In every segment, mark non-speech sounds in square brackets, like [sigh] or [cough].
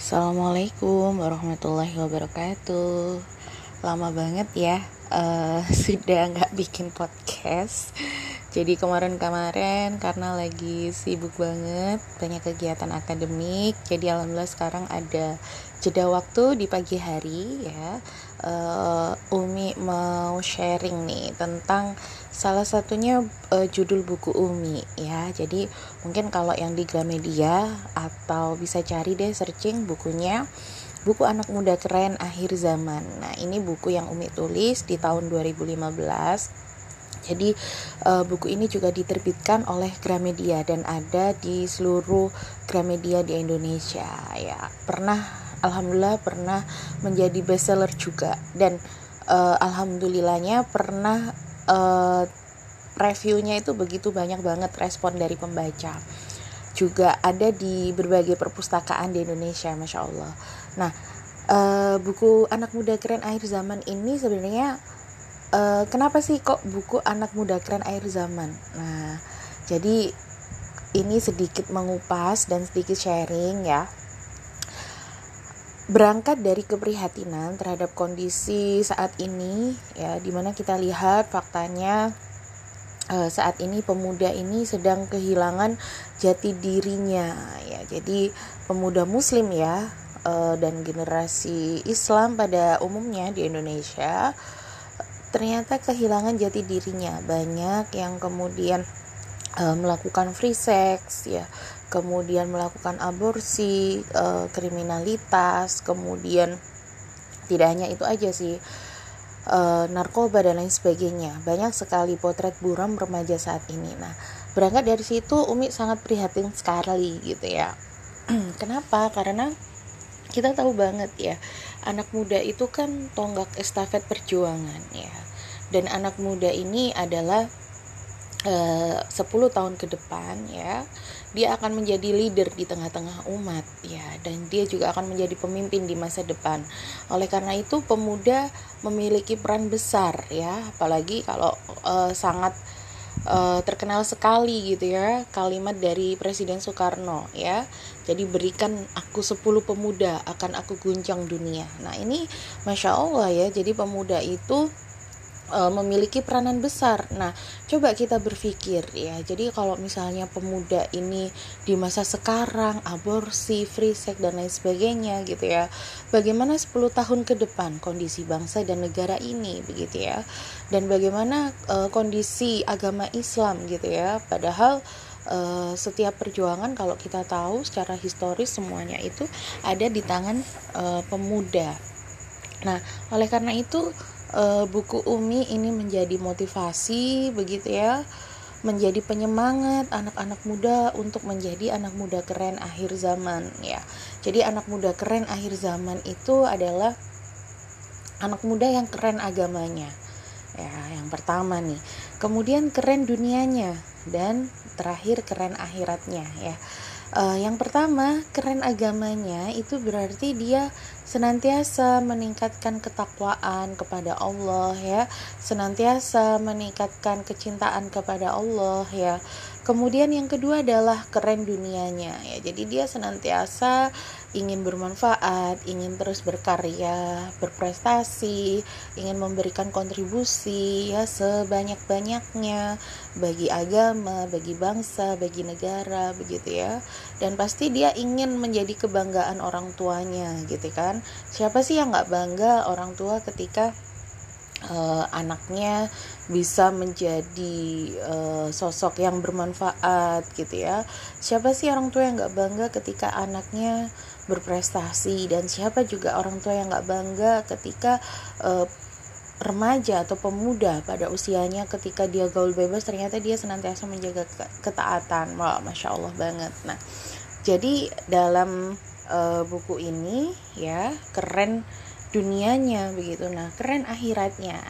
Assalamualaikum warahmatullahi wabarakatuh. Lama banget ya uh, [laughs] Sudah nggak bikin podcast. Jadi kemarin-kemarin karena lagi sibuk banget Banyak kegiatan akademik Jadi alhamdulillah sekarang ada jeda waktu di pagi hari ya uh, Umi mau sharing nih tentang salah satunya uh, judul buku Umi ya. Jadi mungkin kalau yang di Gramedia atau bisa cari deh searching bukunya buku anak muda keren akhir zaman nah ini buku yang Umi tulis di tahun 2015 jadi uh, buku ini juga diterbitkan oleh Gramedia dan ada di seluruh Gramedia di Indonesia ya. Pernah alhamdulillah pernah menjadi bestseller juga. Dan uh, alhamdulillahnya pernah uh, reviewnya itu begitu banyak banget respon dari pembaca. Juga ada di berbagai perpustakaan di Indonesia masya Allah. Nah uh, buku anak muda keren akhir zaman ini sebenarnya uh, kenapa sih kok buku anak muda keren akhir zaman? Nah jadi ini sedikit mengupas dan sedikit sharing ya berangkat dari keprihatinan terhadap kondisi saat ini ya di mana kita lihat faktanya uh, saat ini pemuda ini sedang kehilangan jati dirinya ya. Jadi pemuda muslim ya uh, dan generasi Islam pada umumnya di Indonesia ternyata kehilangan jati dirinya. Banyak yang kemudian uh, melakukan free sex ya kemudian melakukan aborsi, e, kriminalitas, kemudian tidak hanya itu aja sih, e, narkoba dan lain sebagainya. Banyak sekali potret buram remaja saat ini. Nah, berangkat dari situ Umi sangat prihatin sekali gitu ya. [clears throat] Kenapa? Karena kita tahu banget ya, anak muda itu kan tonggak estafet perjuangan ya. Dan anak muda ini adalah 10 tahun ke depan ya dia akan menjadi leader di tengah-tengah umat ya dan dia juga akan menjadi pemimpin di masa depan. Oleh karena itu pemuda memiliki peran besar ya, apalagi kalau uh, sangat uh, terkenal sekali gitu ya kalimat dari Presiden Soekarno ya. Jadi berikan aku 10 pemuda akan aku guncang dunia. Nah, ini Masya Allah ya. Jadi pemuda itu uh, memiliki peranan besar. Nah, coba kita berpikir ya. Jadi kalau misalnya pemuda ini di masa sekarang aborsi, free sex dan lain sebagainya gitu ya. Bagaimana 10 tahun ke depan kondisi bangsa dan negara ini begitu ya. Dan bagaimana uh, kondisi agama Islam gitu ya. Padahal Uh, setiap perjuangan kalau kita tahu secara historis semuanya itu ada di tangan uh, pemuda. Nah, oleh karena itu uh, buku Umi ini menjadi motivasi begitu ya menjadi penyemangat anak-anak muda untuk menjadi anak muda keren akhir zaman ya. Jadi anak muda keren akhir zaman itu adalah anak muda yang keren agamanya. Ya, yang pertama nih. Kemudian keren dunianya dan terakhir keren akhiratnya ya. Uh, yang pertama, keren agamanya itu berarti dia senantiasa meningkatkan ketakwaan kepada Allah ya, senantiasa meningkatkan kecintaan kepada Allah ya. Kemudian yang kedua adalah keren dunianya ya. Jadi dia senantiasa ingin bermanfaat, ingin terus berkarya, berprestasi, ingin memberikan kontribusi ya sebanyak-banyaknya bagi agama, bagi bangsa, bagi negara begitu ya. Dan pasti dia ingin menjadi kebanggaan orang tuanya gitu kan. Siapa sih yang nggak bangga orang tua ketika uh, anaknya bisa menjadi uh, sosok yang bermanfaat gitu ya. Siapa sih orang tua yang nggak bangga ketika anaknya berprestasi? Dan siapa juga orang tua yang nggak bangga ketika uh, remaja atau pemuda pada usianya ketika dia gaul bebas ternyata dia senantiasa menjaga ketaatan. Wah masya allah banget. Nah jadi dalam uh, buku ini ya keren dunianya begitu. Nah keren akhiratnya.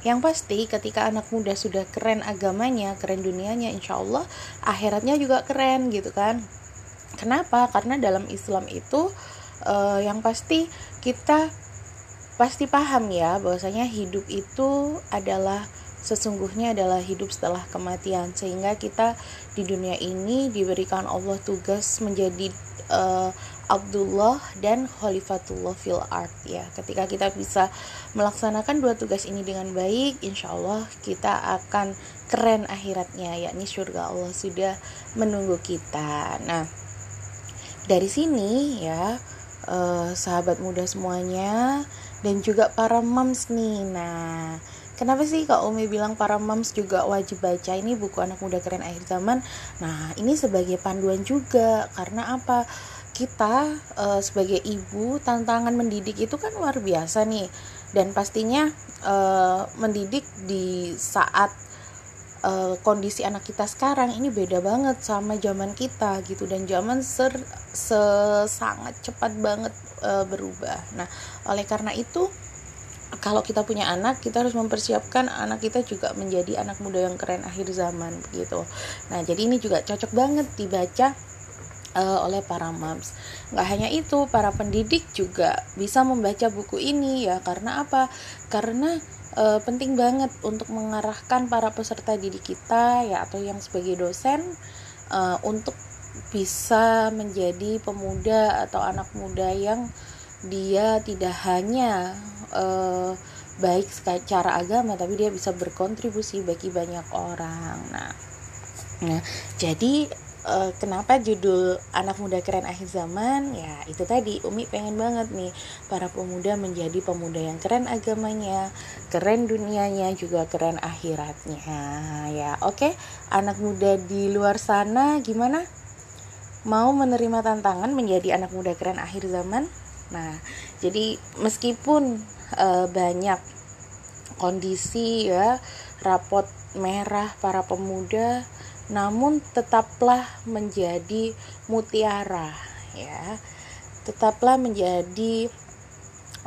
Yang pasti ketika anak muda sudah keren agamanya keren dunianya insya Allah akhiratnya juga keren gitu kan. Kenapa? Karena dalam Islam itu uh, yang pasti kita pasti paham ya bahwasanya hidup itu adalah sesungguhnya adalah hidup setelah kematian. Sehingga kita di dunia ini diberikan Allah tugas menjadi uh, Abdullah dan Khalifatullah fil art ya. Ketika kita bisa melaksanakan dua tugas ini dengan baik insya Allah kita akan keren akhiratnya yakni surga Allah sudah menunggu kita. Nah dari sini ya eh, sahabat muda semuanya dan juga para moms nih. Nah Kenapa sih Kak Umi bilang para moms juga wajib baca ini buku anak muda keren akhir zaman? Nah, ini sebagai panduan juga karena apa? kita uh, sebagai ibu tantangan mendidik itu kan luar biasa nih dan pastinya uh, mendidik di saat uh, kondisi anak kita sekarang ini beda banget sama zaman kita gitu dan zaman ser, se sangat cepat banget uh, berubah. Nah, oleh karena itu kalau kita punya anak, kita harus mempersiapkan anak kita juga menjadi anak muda yang keren akhir zaman gitu. Nah, jadi ini juga cocok banget dibaca uh, oleh para moms. Nggak hanya itu, para pendidik juga bisa membaca buku ini ya. Karena apa? Karena uh, penting banget untuk mengarahkan para peserta didik kita ya atau yang sebagai dosen uh, untuk bisa menjadi pemuda atau anak muda yang dia tidak hanya uh, baik secara agama tapi dia bisa berkontribusi bagi banyak orang. Nah, nah jadi uh, kenapa judul anak muda keren akhir zaman ya itu tadi Umi pengen banget nih para pemuda menjadi pemuda yang keren agamanya keren dunianya juga keren akhiratnya ya oke okay. anak muda di luar sana gimana mau menerima tantangan menjadi anak muda keren akhir zaman nah jadi meskipun uh, banyak kondisi ya rapot merah para pemuda namun tetaplah menjadi mutiara ya tetaplah menjadi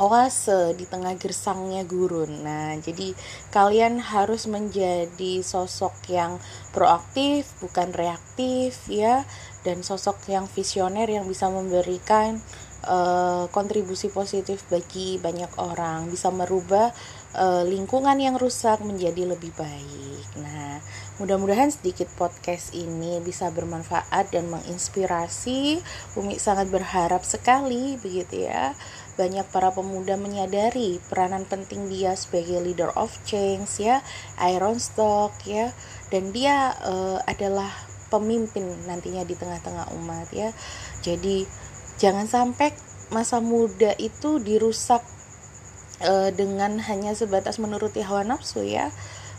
oase di tengah gersangnya gurun. Nah, jadi kalian harus menjadi sosok yang proaktif, bukan reaktif ya, dan sosok yang visioner yang bisa memberikan uh, kontribusi positif bagi banyak orang, bisa merubah uh, lingkungan yang rusak menjadi lebih baik. Nah, Mudah-mudahan sedikit podcast ini bisa bermanfaat dan menginspirasi. Umi sangat berharap sekali begitu ya. Banyak para pemuda menyadari peranan penting dia sebagai leader of change ya, iron stock ya, dan dia uh, adalah pemimpin nantinya di tengah-tengah umat ya. Jadi jangan sampai masa muda itu dirusak uh, dengan hanya sebatas menuruti hawa nafsu ya.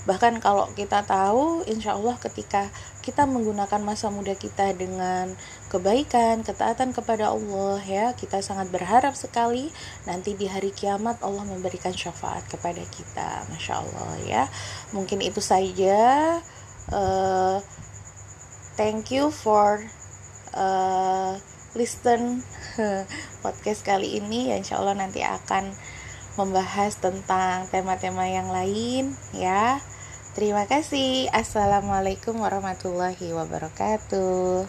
Bahkan kalau kita tahu insya Allah ketika kita menggunakan masa muda kita dengan kebaikan ketaatan kepada Allah ya kita sangat berharap sekali nanti di hari kiamat Allah memberikan syafaat kepada kita. Masya Allah ya. Mungkin itu saja. Uh, thank you for uh, listen [laughs] podcast kali ini ya insya Allah nanti akan membahas tentang tema-tema yang lain ya Terima kasih. Assalamualaikum warahmatullahi wabarakatuh.